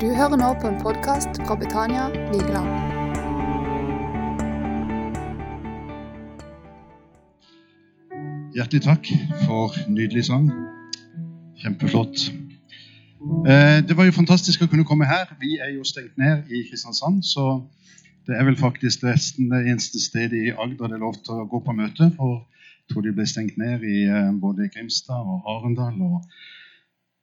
Du hører nå på en podkast fra Betania Vigeland. Hjertelig takk for nydelig sang. Kjempeflott. Eh, Det var jo fantastisk å kunne komme her. Vi er jo stengt ned i Kristiansand, så det er vel faktisk det eneste stedet i Agder det er lov til å gå på møte. For jeg tror de ble stengt ned i eh, både Grimstad og Arendal. Og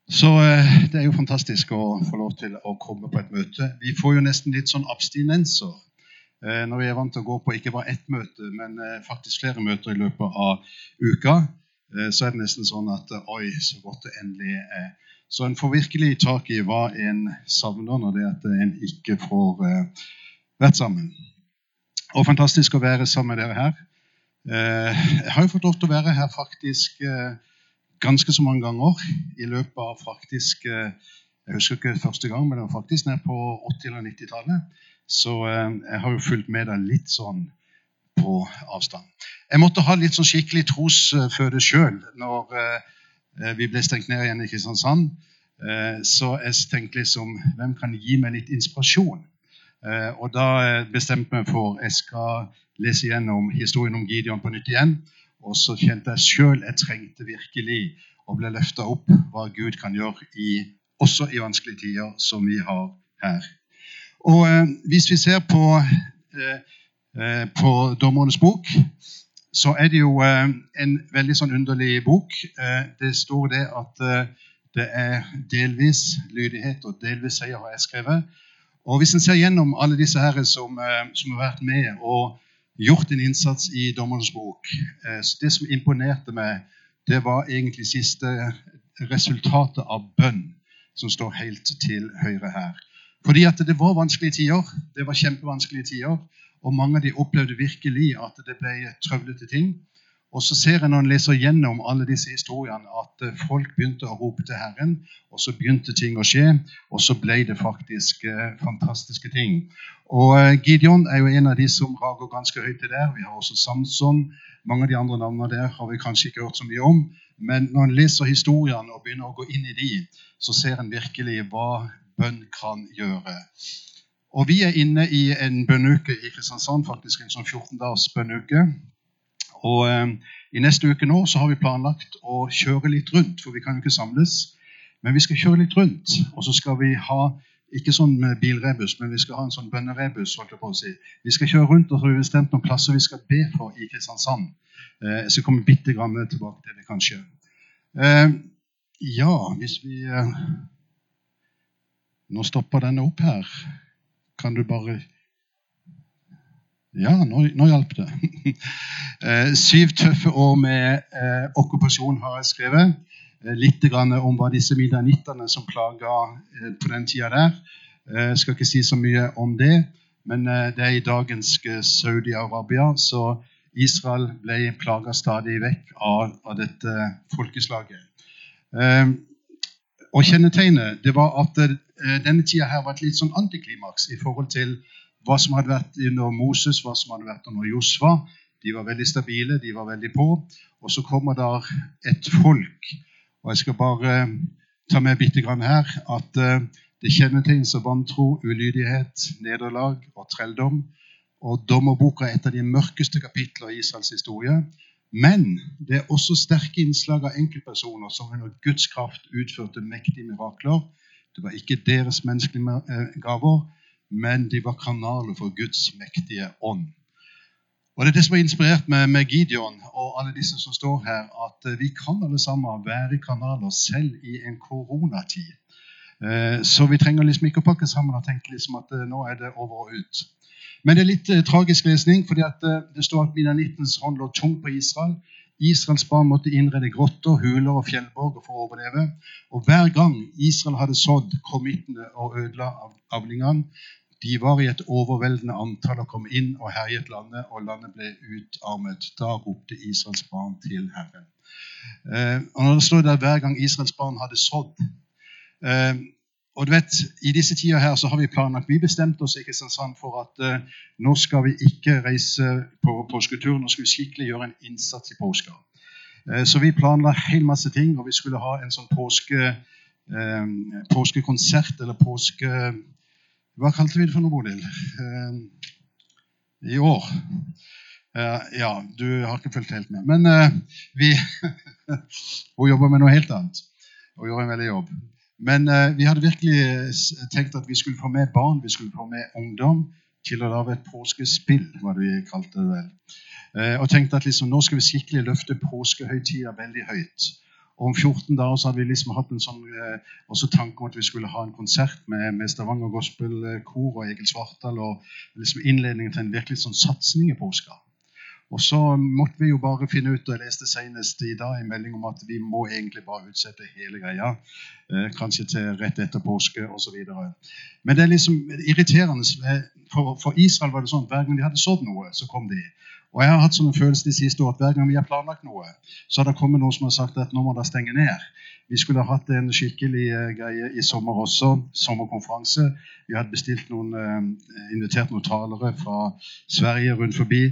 så eh, det er jo fantastisk å få lov til å komme på et møte. Vi får jo nesten litt sånn abstinenser eh, når vi er vant til å gå på ikke bare ett møte, men eh, faktisk flere møter i løpet av uka. Så er det nesten sånn at oi, så godt det endelig er. Så en får virkelig tak i hva en savner når det er at en ikke får vært sammen. Og fantastisk å være sammen med dere her. Jeg har jo fått lov til å være her faktisk ganske så mange ganger i løpet av faktisk eh, Jeg husker ikke første gang, men det var faktisk ned på 80- eller 90-tallet. Så eh, jeg har jo fulgt med deg litt sånn på avstand. Jeg måtte ha litt sånn skikkelig trosføde sjøl når eh, vi ble stengt ned igjen i Kristiansand. Eh, Så jeg tenkte liksom Hvem kan gi meg litt inspirasjon? Eh, Og da eh, bestemte jeg meg for jeg skal lese gjennom historien om Gideon på nytt igjen. Og så kjente jeg sjøl jeg trengte virkelig å bli løfta opp hva Gud kan gjøre i, også i vanskelige tider som vi har her. Og eh, hvis vi ser på, eh, eh, på Dommernes bok, så er det jo eh, en veldig sånn underlig bok. Eh, det står det at det er delvis lydighet og delvis seier, har jeg skrevet. Og hvis en ser gjennom alle disse her som, som har vært med og gjort en innsats i Dommerens bok eh, så Det som imponerte meg, det var egentlig siste resultatet av bønn, som står helt til høyre her. Fordi at det var vanskelige tider. Det var kjempevanskelige tider. Og mange av de opplevde virkelig at det ble trøblete ting. Og så ser jeg når en leser gjennom alle disse historiene, at eh, folk begynte å rope til Herren, og så begynte ting å skje, og så ble det faktisk eh, fantastiske ting. Og eh, Gideon er jo en av de som rager ganske høyt til der. Vi har også Samson. Mange av de andre navnene der har vi kanskje ikke hørt så mye om. Men når en leser historiene og begynner å gå inn i de, så ser en virkelig hva bønn kan gjøre. Og vi er inne i en bønneuke i Kristiansand, faktisk en sånn 14 dagers bønneuke. Og eh, I neste uke nå så har vi planlagt å kjøre litt rundt, for vi kan jo ikke samles. Men vi skal kjøre litt rundt, og så skal vi ha ikke sånn bilrebus, men vi skal ha en sånn bønnerebus. holdt jeg på å si. Vi skal kjøre rundt og så har vi bestemt noen plasser vi skal be for i Kristiansand. Eh, jeg skal komme bitte grann tilbake til det, kanskje. Eh, ja, hvis vi eh, Nå stopper denne opp her. Kan du bare ja, nå, nå hjalp det. Eh, Syv tøffe år med eh, okkupasjon har jeg skrevet. Eh, litt om hva disse midanittene som plaga eh, på den tida der. Eh, Jeg skal ikke si så mye om det, men eh, det er i dagens Saudi-Arabia. Så Israel ble plaga stadig vekk av, av dette folkeslaget. Og Kjennetegnet det var at denne tida her var et litt sånn antiklimaks i forhold til hva som hadde vært under Moses, hva som hadde vært under Josva. De var veldig stabile, de var veldig på. Og så kommer der et folk. Og jeg skal bare ta med bitte grann her at eh, det kjennetegnes av vantro, ulydighet, nederlag og trelldom. Og Dommerboka er et av de mørkeste kapitler i Israels historie. Men det er også sterke innslag av enkeltpersoner som under Guds kraft utførte mektige mirakler. Det var ikke deres menneskelige eh, gaver, men de var kanaler for Guds mektige ånd. Og Det er det som har inspirert meg med Gideon og alle disse som står her, at eh, vi kan alle sammen være kanaler selv i en koronatid. Eh, Så vi trenger liksom ikke å pakke sammen og tenke liksom at eh, nå er det over og ut. Men det er litt tragisk lesning, fordi det står at midanittens hånd lå tung på Israel. Israels barn måtte innrede grotter, huler og fjellborger for å overleve. Og hver gang Israel hadde sådd, kom midtene og ødela avlingene. De var i et overveldende antall og kom inn og herjet landet, og landet ble utarmet. Da ropte Israels barn til Herren. Eh, og når det står der hver gang Israels barn hadde sådd eh, og du vet, I disse tider her så har vi planlagt Vi bestemte oss i Kristiansand for at eh, nå skal vi ikke reise på påsketur. Nå skal vi skikkelig gjøre en innsats i påska. Eh, så vi planla helt hel masse ting, og vi skulle ha en sånn eh, påskekonsert eller påske... Hva kalte vi det for noe, Bodil? Uh, I år. Uh, ja, du har ikke fulgt helt med. Men uh, vi Hun jobber med noe helt annet og gjør en veldig jobb. Men vi hadde virkelig tenkt at vi skulle få med barn, vi skulle få med ungdom til å lage et påskespill, hva vi kalte det vel. Og tenkte at liksom, nå skal vi skikkelig løfte påskehøytida veldig høyt. Og om 14 dager så hadde vi liksom hatt en sånn eh, også tanke om at vi skulle ha en konsert med, med Stavanger Gospelkor og Egil Svartdal, og liksom innledningen til en virkelig sånn satsing i påska. Og så måtte vi jo bare finne ut, og jeg leste senest i dag en melding om at vi må egentlig bare utsette hele greia. Eh, kanskje til rett etter påske osv. Men det er liksom irriterende. For, for Israel var det sånn at hver gang de hadde sådd noe, så kom de. Og jeg har hatt som en følelse de siste år at hver gang vi har planlagt noe, så har det kommet noen som har sagt at nå må det stenge ned. Vi skulle ha hatt en skikkelig eh, greie i sommer også, sommerkonferanse. Vi hadde bestilt noen, eh, invitert noen talere fra Sverige rundt forbi.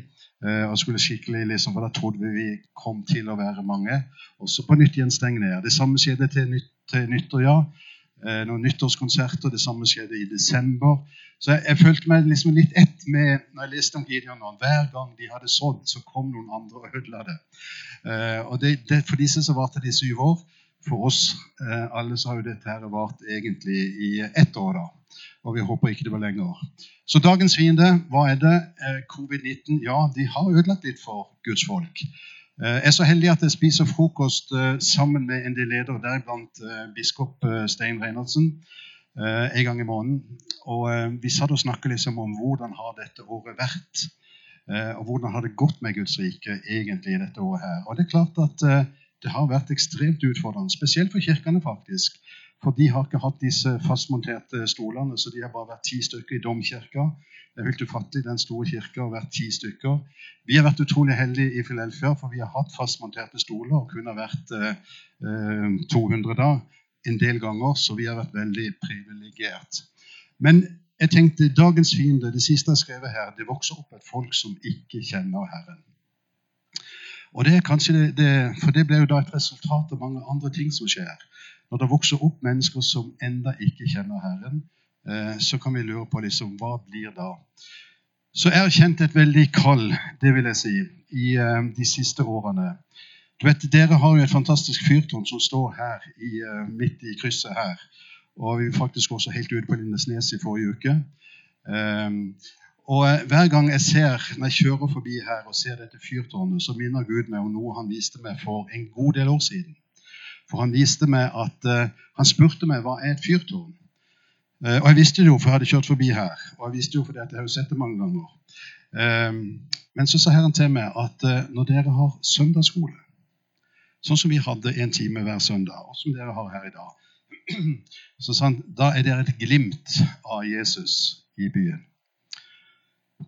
eh, og skulle skikkelig liksom, for Da trodde vi vi kom til å være mange. Også på nytt igjen stenge ned. Det samme skjedde til, nytt, til nyttår, ja. Eh, noen nyttårskonserter. Det samme skjedde i desember. Så jeg, jeg følte meg liksom litt ett med når jeg leste om Gideon. nå. Hver gang de hadde sådd, så kom noen andre og ødela det. Eh, og det, det, For disse så varte det i syv år. For oss eh, alle så har jo dette her vart egentlig i ett år, da. Og vi håper ikke det var lenger. Så dagens fiende, hva er det? Eh, Covid-19. Ja, de har ødelagt litt for Guds folk. Eh, Jeg er så heldig at jeg spiser frokost eh, sammen med en del ledere, deriblant eh, biskop Stein Reinertsen, en gang i måneden. Og Vi satt og snakket liksom om hvordan har dette året vært. Og hvordan har det gått med Guds rike egentlig dette året her. Og det er klart at det har vært ekstremt utfordrende, spesielt for kirkene faktisk. For de har ikke hatt disse fastmonterte stolene, så de har bare vært ti stykker i domkirka. Det er helt ufattelig. Den store kirka har vært ti stykker. Vi har vært utrolig heldige i Filelfia, for vi har hatt fastmonterte stoler og kunne ha vært eh, eh, 200 da en del ganger, så vi har vært veldig privilegert. Men jeg tenkte dagens fiende, det siste jeg har skrevet her, det vokser opp et folk som ikke kjenner Herren. Og det er kanskje det, det, For det ble jo da et resultat av mange andre ting som skjer. Når det vokser opp mennesker som enda ikke kjenner Herren, eh, så kan vi lure på liksom, hva blir da? Så jeg har kjent et veldig kall, det vil jeg si, i eh, de siste årene. Du vet, Dere har jo et fantastisk fyrtårn som står her i, eh, midt i krysset her. Og vi var faktisk også helt ute på Lindesnes i forrige uke. Um, og hver gang jeg ser, når jeg kjører forbi her og ser dette fyrtårnet, så minner Gud meg om noe han viste meg for en god del år siden. For han viste meg at uh, Han spurte meg hva er et fyrtårn. Uh, og jeg visste jo, for jeg hadde kjørt forbi her. Og jeg visste jo fordi jeg har jo sett det mange ganger. Um, men så sa Herren til meg at eh, når dere har søndagsskole, sånn som vi hadde en time hver søndag, og som dere har her i dag, så sa han da er dere et glimt av Jesus i byen.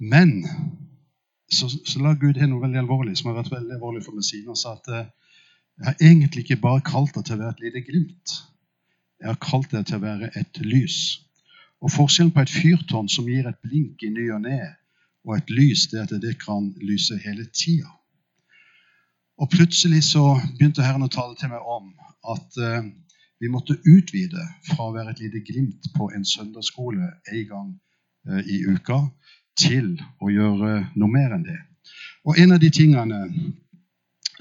Men så, så la Gud inn noe veldig alvorlig, som har vært veldig alvorlig for Messina, og sa at jeg har egentlig ikke bare kalt deg til å være et lite glimt. Jeg har kalt deg til å være et lys. Og forskjellen på et fyrtårn som gir et blink i ny og ne, og et lys, det er at det kan lyse hele tida. Og plutselig så begynte Herren å tale til meg om at eh, vi måtte utvide fra å være et lite glimt på en søndagsskole en gang eh, i uka, til å gjøre noe mer enn det. Og en av de tingene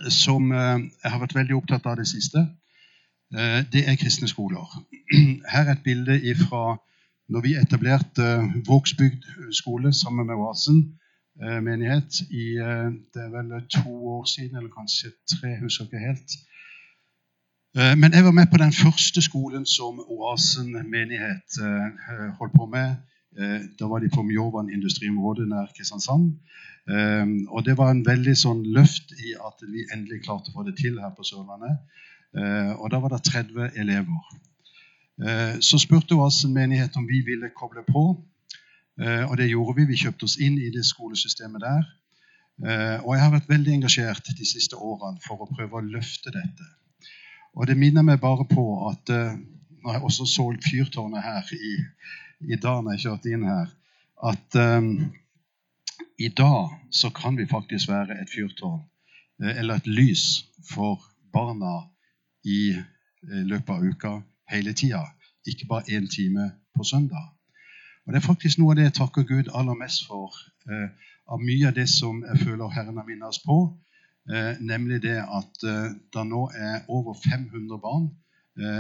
som eh, jeg har vært veldig opptatt av det siste, eh, det er kristne skoler. Her er et bilde fra når vi etablerte eh, Vågsbygd skole sammen med Oasen menighet i det er vel to år siden, eller kanskje tre, husker ikke helt. Men jeg var med på den første skolen som Oasen menighet holdt på med. Eh, Da var de på Mjåvann industriområde nær Kristiansand. Eh, Og det var en veldig sånn løft i at vi endelig klarte å få det til her på Sørlandet. Eh, Og da var det 30 elever. Så spurte oss en menighet om vi ville koble på. Og det gjorde vi. Vi kjøpte oss inn i det skolesystemet der. Og jeg har vært veldig engasjert de siste årene for å prøve å løfte dette. Og det minner meg bare på at eh, har jeg også solgt fyrtårnet her i, i dag når jeg kjørte inn her, at um, i dag så kan vi faktisk være et fyrtårn, eh, eller et lys for barna i eh, løpet av uka, hele tida, ikke bare én time på søndag. Og Det er faktisk noe av det jeg takker Gud aller mest for. Eh, av mye av det som jeg føler Herren har minnet oss på, eh, nemlig det at eh, det nå er over 500 barn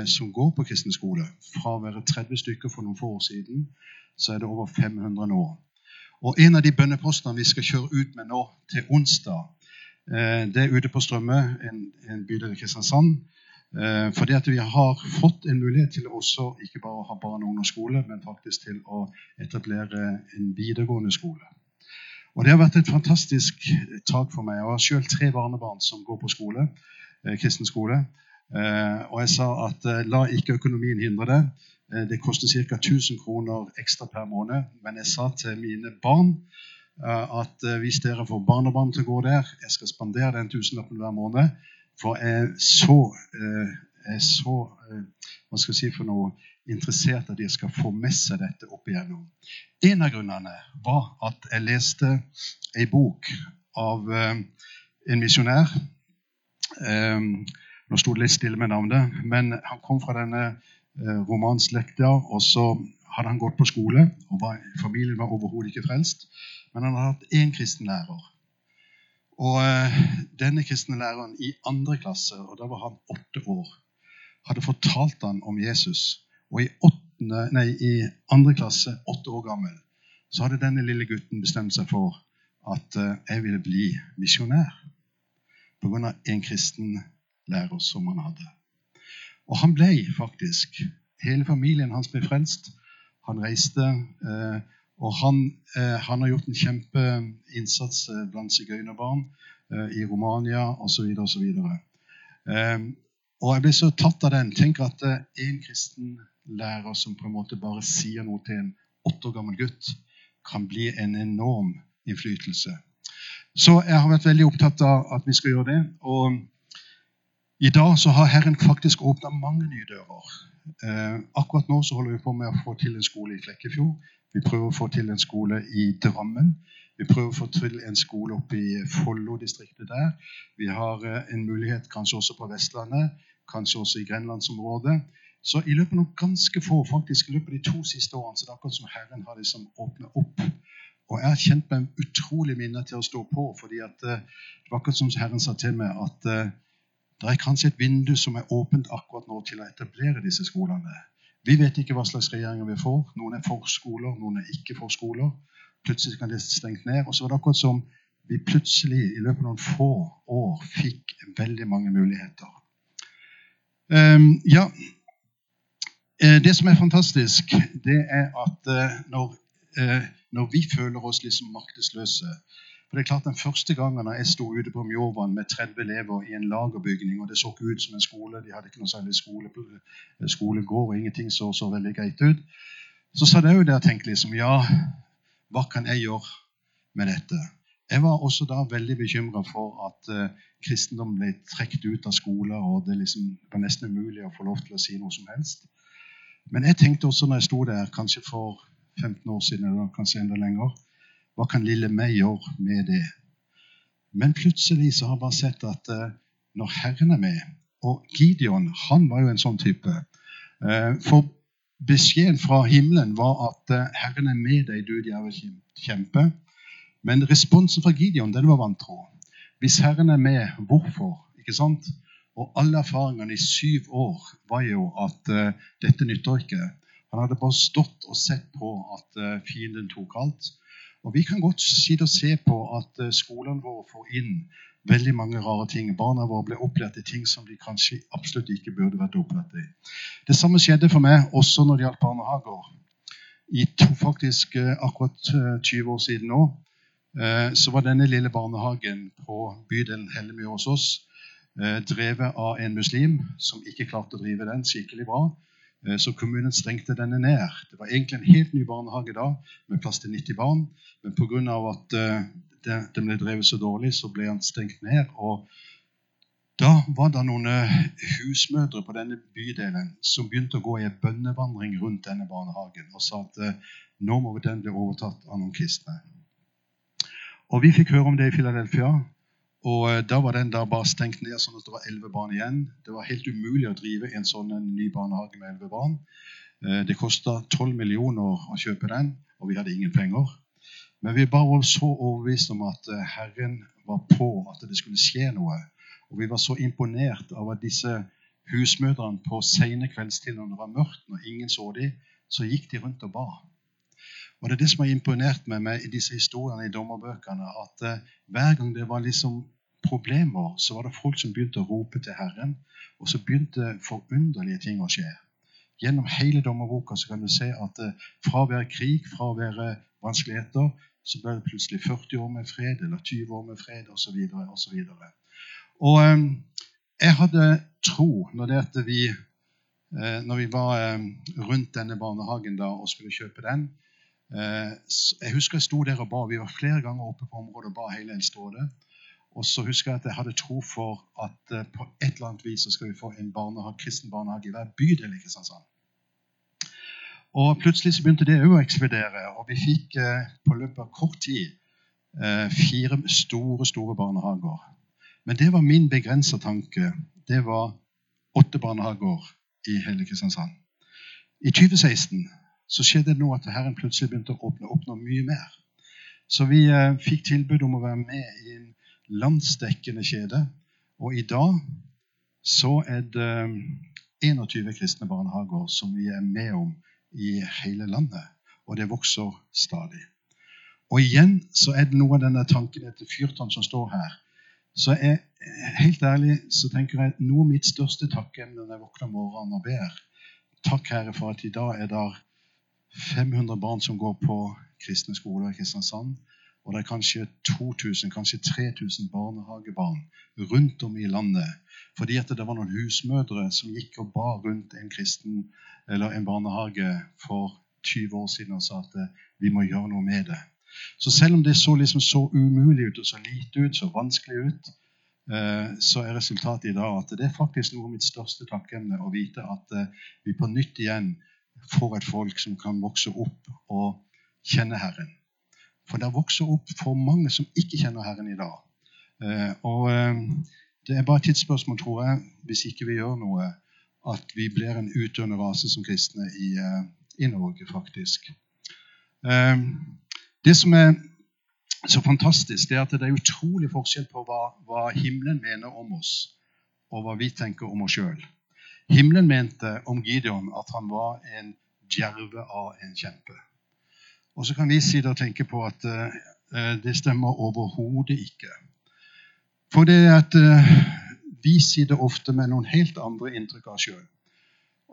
som går på kristen skole. Fra å være 30 stykker for noen få år siden, så er det over 500 nå. Og En av de bønnepostene vi skal kjøre ut med nå til onsdag, eh, det er ute på Strømme, en, en bydel i Kristiansand. Eh, fordi at vi har fått en mulighet til også ikke bare å ha barn- og ungdomsskole, men faktisk til å etablere en videregående skole. Og Det har vært et fantastisk tak for meg. Jeg har selv tre barnebarn som går på skole, eh, kristen skole. Eh, og jeg sa at la ikke økonomien hindre det. Det koster ca. 1000 kroner ekstra per måned. Men jeg sa til mine barn at hvis dere får barnebarn til å gå der, jeg skal spandere den tusenlappen hver måned, for jeg så, eh, jeg så eh, hva skal jeg si for noe, interessert at de skal få med seg dette opp igjennom. En av grunnene var at jeg leste ei bok av eh, en misjonær. Nå sto det litt stille med navnet, men han kom fra denne romanslekta. Og så hadde han gått på skole, og var, familien var overhodet ikke frelst. Men han hadde hatt én kristen lærer. Og eh, denne kristne læreren i andre klasse, og da var han åtte år, hadde fortalt han om Jesus. Og i, åttende, nei, i andre klasse, åtte år gammel, så hadde denne lille gutten bestemt seg for at eh, jeg ville bli misjonær pga. en kristen lærer som han hadde. Og han ble faktisk. Hele familien hans ble frelst. Han reiste eh, og han, eh, han, har gjort en kjempeinnsats eh, blant sigøynerbarn i Romania osv. osv. Eh, og jeg ble så tatt av den. Tenk at en kristen lærer som på en måte bare sier noe til en åtte år gammel gutt, kan bli en enorm innflytelse. Så jeg har vært veldig opptatt av at vi skal gjøre det. Og i dag så har Herren faktisk åpna mange nye dører. Eh, akkurat nå så holder vi på med å få til en skole i Flekkefjord. Vi prøver å få til en skole i Drammen. Vi prøver å få til en skole oppe i Follo-distriktet der. Vi har eh, en mulighet kanskje også på Vestlandet, kanskje også i grenlandsområdet. Så i løpet av ganske få, faktisk i løpet av de to siste årene, så det er akkurat som Herren har liksom åpnet opp. Og jeg har kjent meg utrolig minnet til å stå på, fordi at eh, det var akkurat som Herren sa til meg, at uh, det er kanskje et vindu som er åpent akkurat nå til å etablere disse skolene. Vi vet ikke hva slags regjeringer vi får. Noen er for skoler, noen er ikke for skoler. Plutselig kan det stengt ned. Og så var det akkurat som vi plutselig i løpet av noen få år fikk veldig mange muligheter. Um, ja, eh, Det som er fantastisk, det er at uh, når, uh, når, vi føler oss liksom maktesløse for det er klart Den første gangen jeg sto ute på Mjåvann med 30 elever i en lagerbygning, og det så ikke ut som en skole, de hadde ikke noe særlig skole, eh, skolegård, og ingenting så så veldig greit ut, så sa jeg jo der og tenkte liksom Ja, hva kan jeg gjøre med dette? Jeg var også da veldig bekymra for at uh, kristendom ble trukket ut av skoler, og det liksom var nesten umulig å få lov til å si noe som helst. Men jeg tenkte også når jeg sto der, kanskje for 15 år siden, eller kanskje enda lenger, hva kan lille meg gjøre med det? Men plutselig så har jeg bare sett at uh, når Herren er med Og Gideon han var jo en sånn type. Uh, for beskjeden fra himmelen var at uh, Herren er med deg, du kjempe. Men responsen fra Gideon den var vantro. Hvis Herren er med, hvorfor? Ikke sant? Og alle erfaringene i syv år var jo at uh, dette nytter ikke. Han hadde bare stått og sett på at uh, fienden tok alt. Og Vi kan godt sitte og se på at eh, skolene våre får inn veldig mange rare ting. Barna våre ble opplært i ting som de kanskje absolutt ikke burde vært opplært i. Det samme skjedde for meg også når det gjaldt barnehager. I to, faktisk eh, akkurat 20 eh, år siden nå så var denne lille barnehagen på bydelen Hellemyr hos oss drevet av en muslim som ikke klarte å drive den skikkelig bra. Eh, så kommunen stengte denne ned. Det var egentlig en helt ny barnehage da, med plass til 90 barn. Men pga. at eh, den ble drevet så dårlig, så ble den stengt ned. Og da var det noen eh, husmødre på denne bydelen som begynte å gå i en bønnevandring rundt denne barnehagen og sa at nå må den bli overtatt av noen kristne. Og Vi fikk høre om det i Philadelphia. Og eh, Da var den der bare stengt ned sånn at det var elleve barn igjen. Det var helt umulig å drive en sånn en ny barnehage med elleve barn. Eh, Det kosta tolv millioner å kjøpe den, og vi hadde ingen penger. Men vi var så overbevist om at eh, Herren var på, at det skulle skje noe. Og vi var så imponert av at disse husmødrene på sene kveldstid når det var mørkt, når ingen så dem, så gikk de rundt og ba. Og Det er det som har imponert meg med disse historiene i dommerbøkene. At eh, hver gang det var liksom problemer, så var det folk som begynte å rope til Herren. Og så begynte forunderlige ting å skje. Gjennom hele dommerboka så kan du se at eh, fra å være krig, fra å være vanskeligheter, så ble det plutselig 40 år med fred, eller 20 år med fred, osv. osv. Og og jeg hadde tro når, det at vi, eh, når vi var eh, rundt denne barnehagen da, og skulle kjøpe den. Eh, jeg husker jeg sto der og ba. Vi var flere ganger oppe på området og ba hele Eldsterådet. Og så husker jeg at jeg hadde tro for at eh, på et eller annet vis så skal vi få en barnehage, kristen barnehage i hver bydel i Kristiansand. Og plutselig så begynte det òg å ekspedere, og vi fikk eh, på løpet av kort tid eh, fire store, store barnehager. Men det var min begrensa tanke. Det var åtte barnehager i hele Kristiansand. I 2016 så skjedde det noe at Herren plutselig begynte å åpne opp noe mye mer. Så vi fikk tilbud om å være med i en landsdekkende kjede. Og i dag så er det 21 kristne barnehager som vi er med om i hele landet. Og det vokser stadig. Og igjen så er det noe av denne tanken etter fyrtårn som står her. Så jeg, helt ærlig så tenker jeg noe av mitt største takkeemne når jeg våkner om morgenen og ber Takk, Herre, for at i dag er det 500 barn som går på kristne skoler i Kristiansand. Og det er kanskje 2000, kanskje 3000 barnehagebarn rundt om i landet. Fordi at det var noen husmødre som gikk og ba rundt en kristen eller en barnehage for 20 år siden og sa at eh, vi må gjøre noe med det. Så selv om det så liksom så umulig ut og så lite ut, så vanskelig ut, eh, så er resultatet i dag at det er faktisk noe av mitt største takkemne å vite at eh, vi på nytt igjen får et folk som kan vokse opp og kjenne Herren. For det vokser opp for mange som ikke kjenner Herren i dag. Eh, Og eh, det er bare et tidsspørsmål, tror jeg, hvis ikke vi gjør noe, at vi blir en utdøende rase som kristne i, eh, i Norge, faktisk. Det som er så fantastisk, det er at det er utrolig forskjell på hva, hva himmelen mener om oss, og hva vi tenker om oss sjøl. Himmelen mente om Gideon at han var en djerve av en kjempe. Og så kan vi sitte og tenke på at eh, det stemmer overhodet ikke. For det er at eh, vi sitter ofte med noen helt andre inntrykk av sjøl.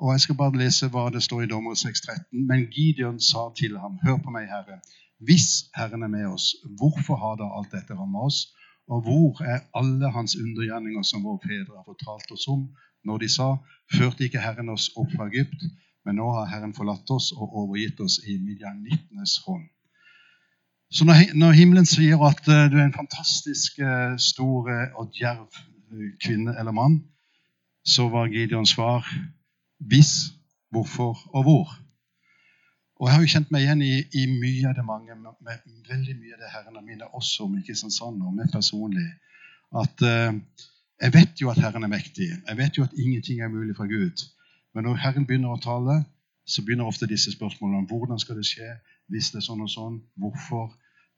Og jeg skal bare lese hva det står i Dommer 6,13. Men Gideon sa til ham, hør på meg, Herre. Hvis Herren er med oss, hvorfor har da alt dette rammet oss? Og hvor er alle hans undergjerninger som våre fedre har fortalt oss om, når de sa, førte ikke Herren oss opp fra Egypt, men nå har Herren forlatt oss og overgitt oss i midjanittenes hånd. Så når, når himmelen sier at uh, du er en fantastisk uh, stor uh, og djerv kvinne eller mann, så var Gideons svar hvis, hvorfor og hvor. Og Jeg har jo kjent meg igjen i, i mye av det mange, med, med veldig mye av det Herren har også om i Kristiansand og meg personlig. At jeg vet jo at Herren er mektig. Jeg vet jo at ingenting er mulig fra Gud. Men når Herren begynner å tale, så begynner ofte disse spørsmålene hvordan skal det skje, hvis det er sånn og sånn, hvorfor,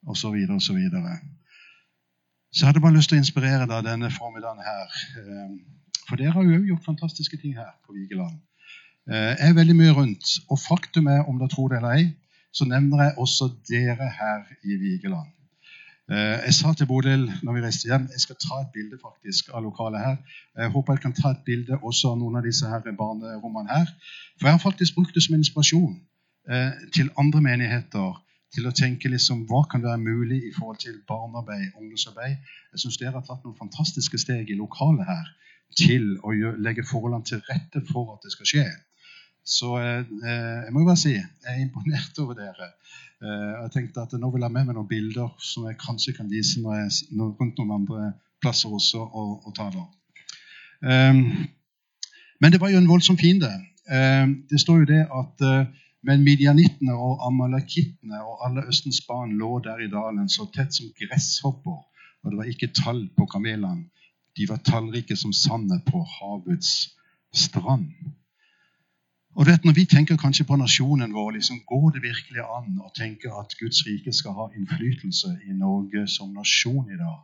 osv. Så, videre, og så, videre. så jeg hadde bare lyst til å inspirere deg denne formiddagen her. Eh, For dere har jo gjort fantastiske ting her på Vigeland. Eh, Jeg er veldig mye rundt, og faktum er, om dere tror det eller ei, så nevner jeg også dere her i Vigeland. Eh, Jeg sa til Bodil når vi reiste hjem jeg skal ta et bilde faktisk av lokalet her. Jeg håper jeg kan ta et bilde også av noen av disse her barnerommene her. For jeg har faktisk brukt det som inspirasjon eh, til andre menigheter. Til å tenke liksom, hva kan være mulig i forhold til barnearbeid, ungdomsarbeid. Jeg syns dere har tatt noen fantastiske steg i lokalet her til å legge forholdene til rette for at det skal skje. Så eh, jeg må jo bare si jeg er imponert over dere. Eh, jeg tenkte at Nå vil jeg ha med meg noen bilder som jeg kanskje kan vise når jeg rundt noen andre plasser også og, og taler. Um, men det var jo en voldsom fiende. Um, det står jo det at uh, men midjanittene og amalakittene og alle Østens barn lå der i dalen så tett som gresshopper og det var ikke tall på kamelene. De var tallrike som sandet på havets strand. Og du vet, Når vi tenker kanskje på nasjonen vår, liksom, går det virkelig an å tenke at Guds rike skal ha innflytelse i Norge som nasjon i dag?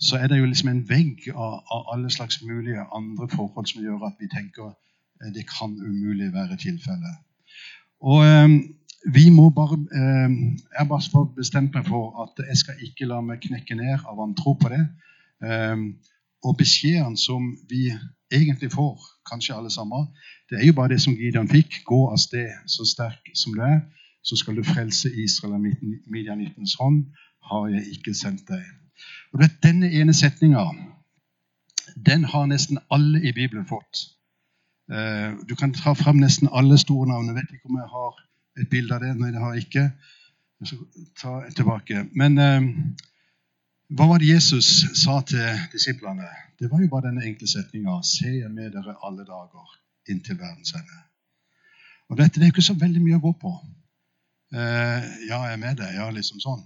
Så er det jo liksom en vegg av, av alle slags mulige andre forhold som gjør at vi tenker eh, det kan umulig være tilfellet. Og eh, vi må bare eh, Jeg bare bestemt meg for at jeg skal ikke la meg knekke ned av vantro på det. Eh, og beskjeden som vi egentlig får, kanskje alle sammen, det er jo bare det som Gideon fikk. Gå av sted så sterk som du er, så skal du frelse Israel av Midianittens hånd. Har jeg ikke sendt deg. Og du vet, Denne ene setninga den har nesten alle i Bibelen fått. Eh, du kan ta fram nesten alle store navn. Jeg vet ikke om jeg har et bilde av det. Nei, det har jeg ikke. Jeg skal ta tilbake. Men eh, hva var det Jesus sa til disiplene? Det var jo bare denne enkle setninga. Se jeg med dere alle dager inntil verdens ende. Og dette det er ikke så veldig mye å gå på. Eh, ja, jeg er med deg. Ja, liksom sånn.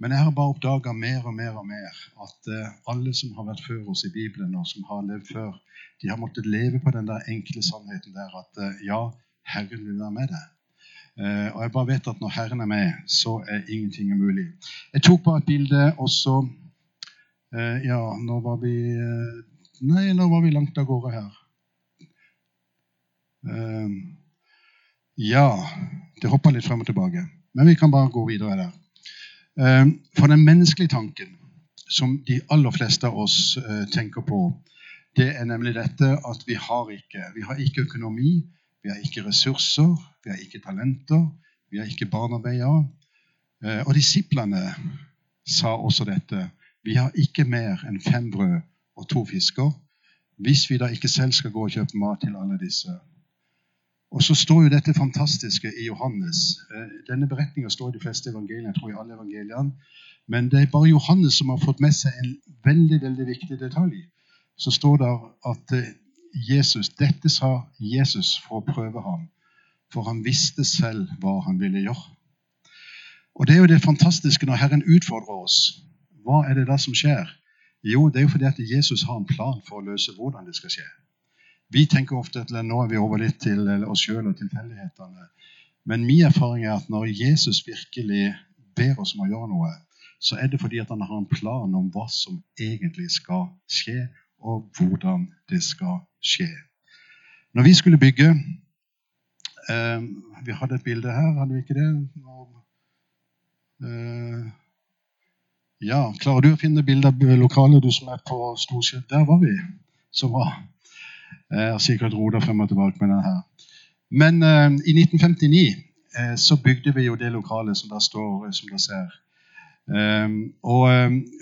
Men jeg har bare oppdaga mer og mer og mer at uh, alle som har vært før oss i Bibelen, og som har levd før, de har måttet leve på den der enkle sannheten der at uh, ja, Herren vil være med deg. Uh, og jeg bare vet at når Herren er med, så er ingenting umulig. Jeg tok bare et bilde også Ja, nå var vi Nei, nå var vi langt av gårde her. Ja, det hopper litt frem og tilbake. Men vi kan bare gå videre der. Ehm, for den menneskelige tanken, som de aller fleste av oss eh, tenker på, det er nemlig dette at vi har ikke Vi har ikke økonomi, vi har ikke ressurser, vi har ikke talenter, vi har ikke barnearbeidere. Eh, og disiplene sa også dette. Vi har ikke mer enn fem brød og to fisker. Hvis vi da ikke selv skal gå og kjøpe mat til alle disse. Og så står jo dette fantastiske i Johannes. Eh, denne beretninga står i de fleste evangeliene. jeg tror i alle evangeliene. Men det er bare Johannes som har fått med seg en veldig veldig viktig detalj. Så står det at eh, Jesus, dette sa Jesus for å prøve ham. For han visste selv hva han ville gjøre. Og Det er jo det fantastiske når Herren utfordrer oss. Hva er det da som skjer? Jo, det er jo fordi at Jesus har en plan for å løse hvordan det skal skje. Vi tenker ofte at nå er vi over litt til oss sjøl og tilfeldighetene. Men min erfaring er at når Jesus virkelig ber oss om å gjøre noe, så er det fordi at han har en plan om hva som egentlig skal skje, og hvordan det skal skje. Når vi skulle bygge eh, Vi hadde et bilde her, hadde vi ikke det? Eh, ja, Klarer du å finne bilde av lokalet, du som er på Storskjell? Der var vi. Så bra. Har sikkert roda frem og tilbake med den her. Men uh, i 1959 uh, så bygde vi jo det lokalet som der står, som dere ser. Og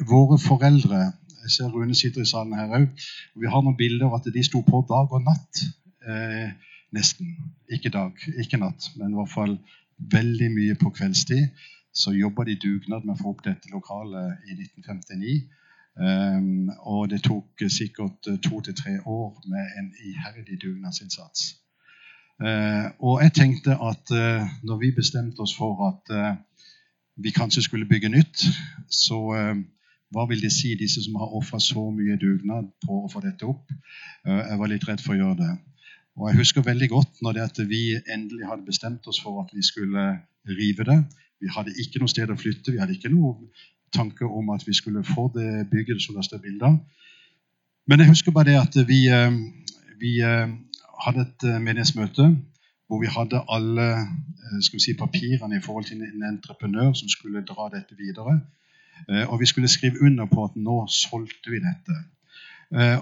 våre foreldre Jeg ser Rune sitter i salen her òg. Vi har noen bilder av at de sto på dag og natt. Nesten. Ikke dag, ikke natt, men i hvert fall veldig mye på kveldstid. Så jobba de dugnad med å få opp dette lokalet i 1959. Um, og det tok sikkert eh, to til tre år med en iherdig dugnadsinnsats. Uh, og jeg tenkte at uh, når vi bestemte oss for at uh, vi kanskje skulle bygge nytt, så hva vil det si, disse som har ofra så mye dugnad på å få dette opp? jeg var litt redd for å gjøre det. Og jeg husker veldig godt når det at vi endelig hadde bestemt oss for at vi skulle rive det. Vi hadde ikke noe sted å flytte. Vi hadde ikke noe tanke om at vi skulle få det bygget som det står bilde av. Men jeg husker bare det at vi, eh, vi eh, hadde et eh, menighetsmøte hvor vi hadde alle vi si, papirene i forhold til en entreprenør som skulle dra dette videre. Og vi skulle skrive under på at nå solgte vi dette.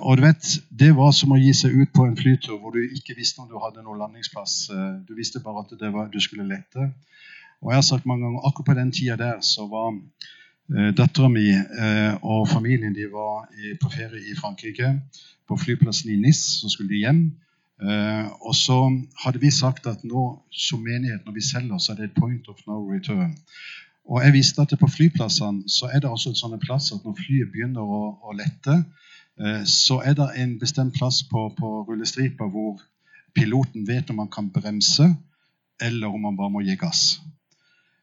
Og du vet, Det var som å gi seg ut på en flytur hvor du ikke visste om du hadde noen landingsplass. Du visste bare at var, du skulle lette. Og jeg har sagt mange ganger, akkurat på den tida der så var Dattera mi eh, og familien de var på ferie i Frankrike. På flyplassen i Nis så skulle de hjem. Eh, og så hadde vi sagt at nå som menighet, når vi selger, så er det et point of no return. Og jeg visste at på flyplassene så er det også en sånn plass at når flyet begynner å, å lette, så er det en bestemt plass på, på rullestripa hvor piloten vet om han kan bremse, eller om han bare må gi gass.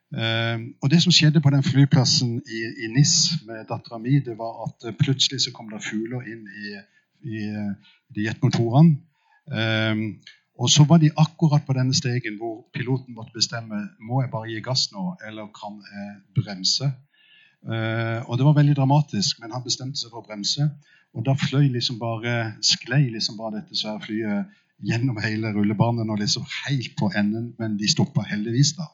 Eh, og det som skjedde på den flyplassen i, i NIS med dattera mi, det var at eh, plutselig så kom det fugler inn i, i, i jetmotorene. Eh, og så var de akkurat på denne stegen hvor piloten måtte bestemme må jeg bare gi gass nå, eller kan jeg bremse. Uh, og det var veldig dramatisk, men han bestemte seg for å bremse. Og da fløy liksom bare, sklei liksom bare dette svære flyet gjennom hele rullebanen og liksom helt på enden, men de stoppa heldigvis, da.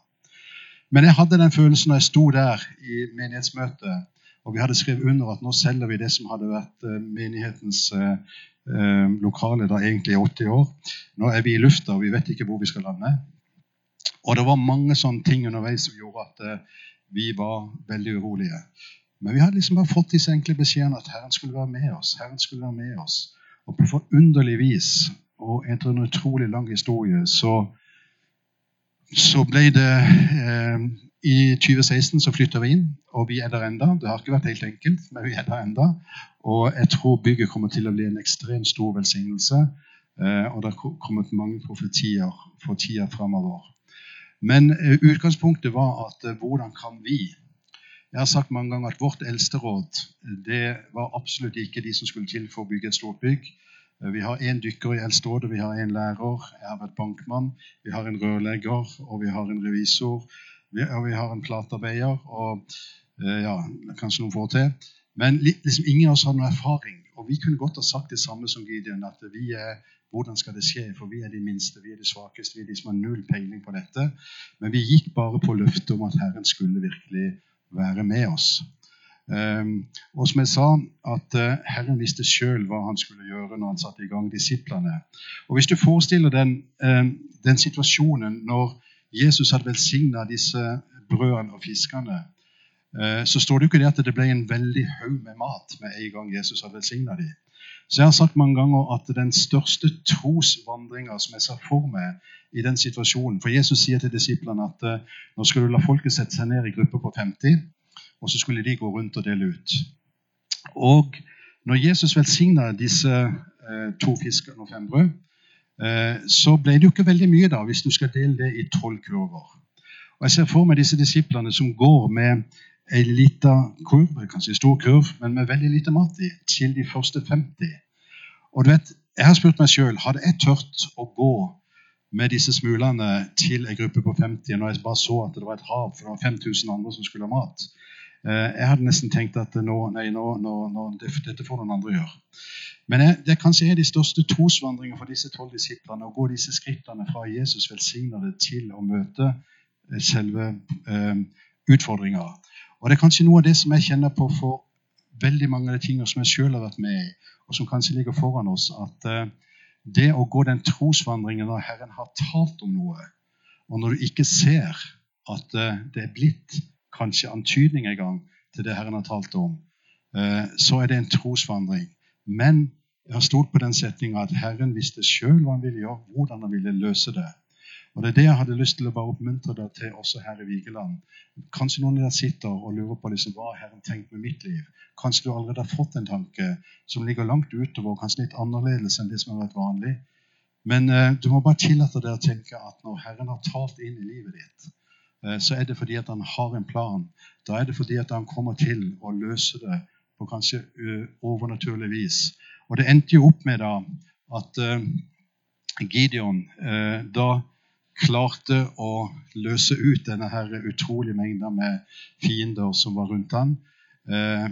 Men jeg hadde den følelsen da jeg sto der i menighetsmøtet, og vi hadde skrevet under at nå selger vi det som hadde vært uh, menighetens uh, lokale da egentlig i 80 år. Nå er vi i lufta, og vi vet ikke hvor vi skal lande. Og det var mange sånne ting underveis som gjorde at vi var veldig urolige. Men vi hadde liksom bare fått disse enkle beskjedene at Herren skulle være med oss. Herren skulle være med oss. Og på forunderlig vis, og etter en utrolig lang historie, så, så ble det eh, I 2016 så flytta vi inn, og vi er der enda. Det har ikke vært helt enkelt, men vi er der enda. Og jeg tror bygget kommer til å bli en ekstremt stor velsignelse. Eh, og det har kommet mange profetier for tida framover. Men eh, utgangspunktet var at uh, hvordan kan vi Jeg har sagt mange ganger at vårt eldste råd det var absolutt ikke de som skulle til for å bygge et stort bygg. Uh, vi har én dykker i eldsterådet, vi har én lærer, vært bankmann, vi har en rørlegger, og vi har en revisor, og vi har en platearbeider, og ja, kanskje noen får til. Men liksom, ingen av oss har noen erfaring. Og vi kunne godt ha sagt det samme som Gideon, at vi er hvordan skal det skje? For vi er de minste, vi er de svakeste, vi er de som har null peiling på dette. Men vi gikk bare på løftet om at Herren skulle virkelig være med oss. Um, og som jeg sa, at uh, Herren visste sjøl hva han skulle gjøre når han satte i gang disiplene. Og Hvis du forestiller den, um, den situasjonen når Jesus hadde velsigna disse brødene og fiskene, uh, så står det jo ikke det at det ble en veldig haug med mat med en gang Jesus hadde velsigna dem. Så jeg har sagt mange ganger at den største trosvandringa som jeg ser for meg i den situasjonen For Jesus sier til disiplene at uh, nå skal du la folket sette seg ned i grupper på 50, og så skulle de gå rundt og dele ut. Og når Jesus velsigna disse eh, to fiskene og fem brød, eh, så ble det jo ikke veldig mye da, hvis du skal dele det i tolv kurver. Og Jeg ser for meg disse disiplene som går med ei lita kurv, kanskje en stor kurv, men med veldig lite mat i, til de første 50. Og du vet, Jeg har spurt meg sjøl hadde jeg tørt å gå med disse smulene til en gruppe på 50 når jeg bare så at det var et hav, for det var 5000 andre som skulle ha mat. Eh, jeg hadde nesten tenkt at nå, nei, nå, nå, nå dette får noen andre gjøre. Men jeg, det kanskje er de største trosvandringene for disse tolv disiplene å gå disse skrittene fra Jesus velsignede til å møte selve eh, utfordringa. Og Det er kanskje noe av det som jeg kjenner på for veldig mange av de tingene som jeg sjøl har vært med i, og som kanskje ligger foran oss. At eh, det å gå den trosvandringen når Herren har talt om noe, og når du ikke ser at eh, det er blitt kanskje antydning en gang til det Herren har talt om, uh, så er det en trosvandring. Men jeg har stolt på den setninga at Herren visste sjøl hva han ville gjøre, hvordan han ville løse det. Og Det er det jeg hadde lyst til å bare oppmuntre deg til også her i Vigeland. Kanskje noen av dere sitter og lurer på liksom, hva Herren tenkt med mitt liv. Kanskje du allerede har fått en tanke som ligger langt utover, kanskje litt annerledes enn det som har vært vanlig. Men eh, du må bare tillate deg å tenke at når Herren har talt inn i livet ditt, eh, så er det fordi at han har en plan. Da er det fordi at han kommer til å løse det på kanskje uh, overnaturlig vis. Og det endte jo opp med da at uh, Gideon da klarte å løse ut denne her utrolige mengden med fiender som var rundt han. Eh,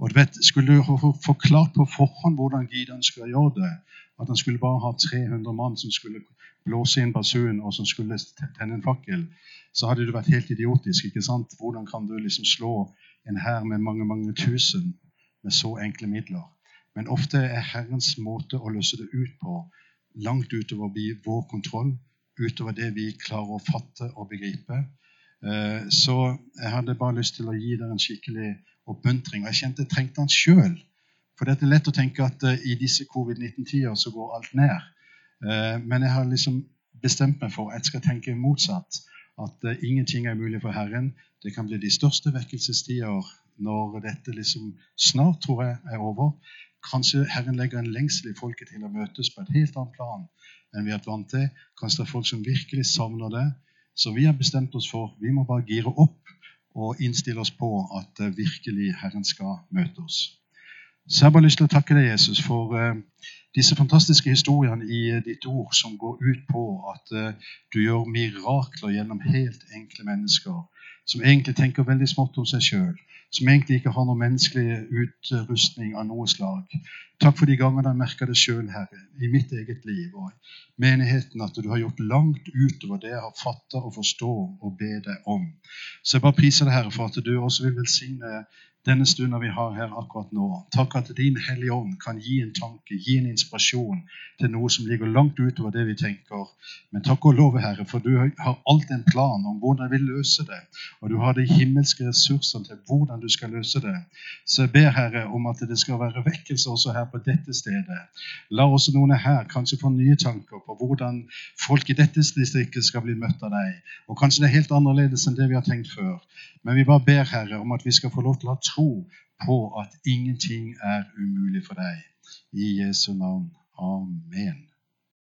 og du vet, Skulle du forklart på forhånd hvordan Gideon skulle gjøre det, at han skulle bare ha 300 mann som skulle blåse inn basun og som skulle tenne en fakkel, så hadde du vært helt idiotisk. ikke sant? Hvordan kan du liksom slå en hær med mange mange tusen med så enkle midler? Men ofte er Herrens måte å løse det ut på langt utover vår kontroll utover det vi klarer å fatte og begripe. Eh, så jeg hadde bare lyst til å gi dere en skikkelig oppmuntring. Og jeg kjente jeg trengte den sjøl. For det er lett å tenke at eh, i disse covid-19-tider så går alt ned. Eh, men jeg har liksom bestemt meg for at jeg skal tenke motsatt. At ingenting er mulig for Herren. Det kan bli de største vekkelsestider når dette liksom snart, tror jeg, er over. Kanskje Herren legger en lengsel i folket til å møtes på et helt annet plan enn vi vært vant til. Kanskje det er folk som virkelig savner det, Så vi har bestemt oss for vi må bare gire opp og innstille oss på at eh, virkelig Herren skal møte oss. Så jeg har bare lyst til å takke deg, Jesus, for uh, disse fantastiske historiene i uh, ditt ord som går ut på at uh, du gjør mirakler gjennom helt enkle mennesker som egentlig tenker veldig smått om seg sjøl, som egentlig ikke har noen menneskelig utrustning av noe slag. Takk for de gangene jeg merker det sjøl, Herre, i mitt eget liv og i menigheten, at du har gjort langt utover det jeg har fatta og forstår og be deg om. Så jeg bare priser deg, Herre, for at du også vil velsigne denne stunden vi har her akkurat nå. Takk at Din Hellige Ånd kan gi en tanke, gi en inspirasjon til noe som ligger langt utover det vi tenker. Men takk og lov, Herre, for du har alltid en plan om hvordan vi vil løse det. Og du har de himmelske ressursene til hvordan du skal løse det. Så jeg ber, Herre, om at det skal være vekkelse også her på dette stedet. La også noen her kanskje få nye tanker på hvordan folk i dette distriktet skal bli møtt av deg. Og kanskje det er helt annerledes enn det vi har tenkt før. Men vi bare ber, Herre, om at vi skal få lov til å ha tro på at ingenting er umulig for deg. I Jesu navn. Amen.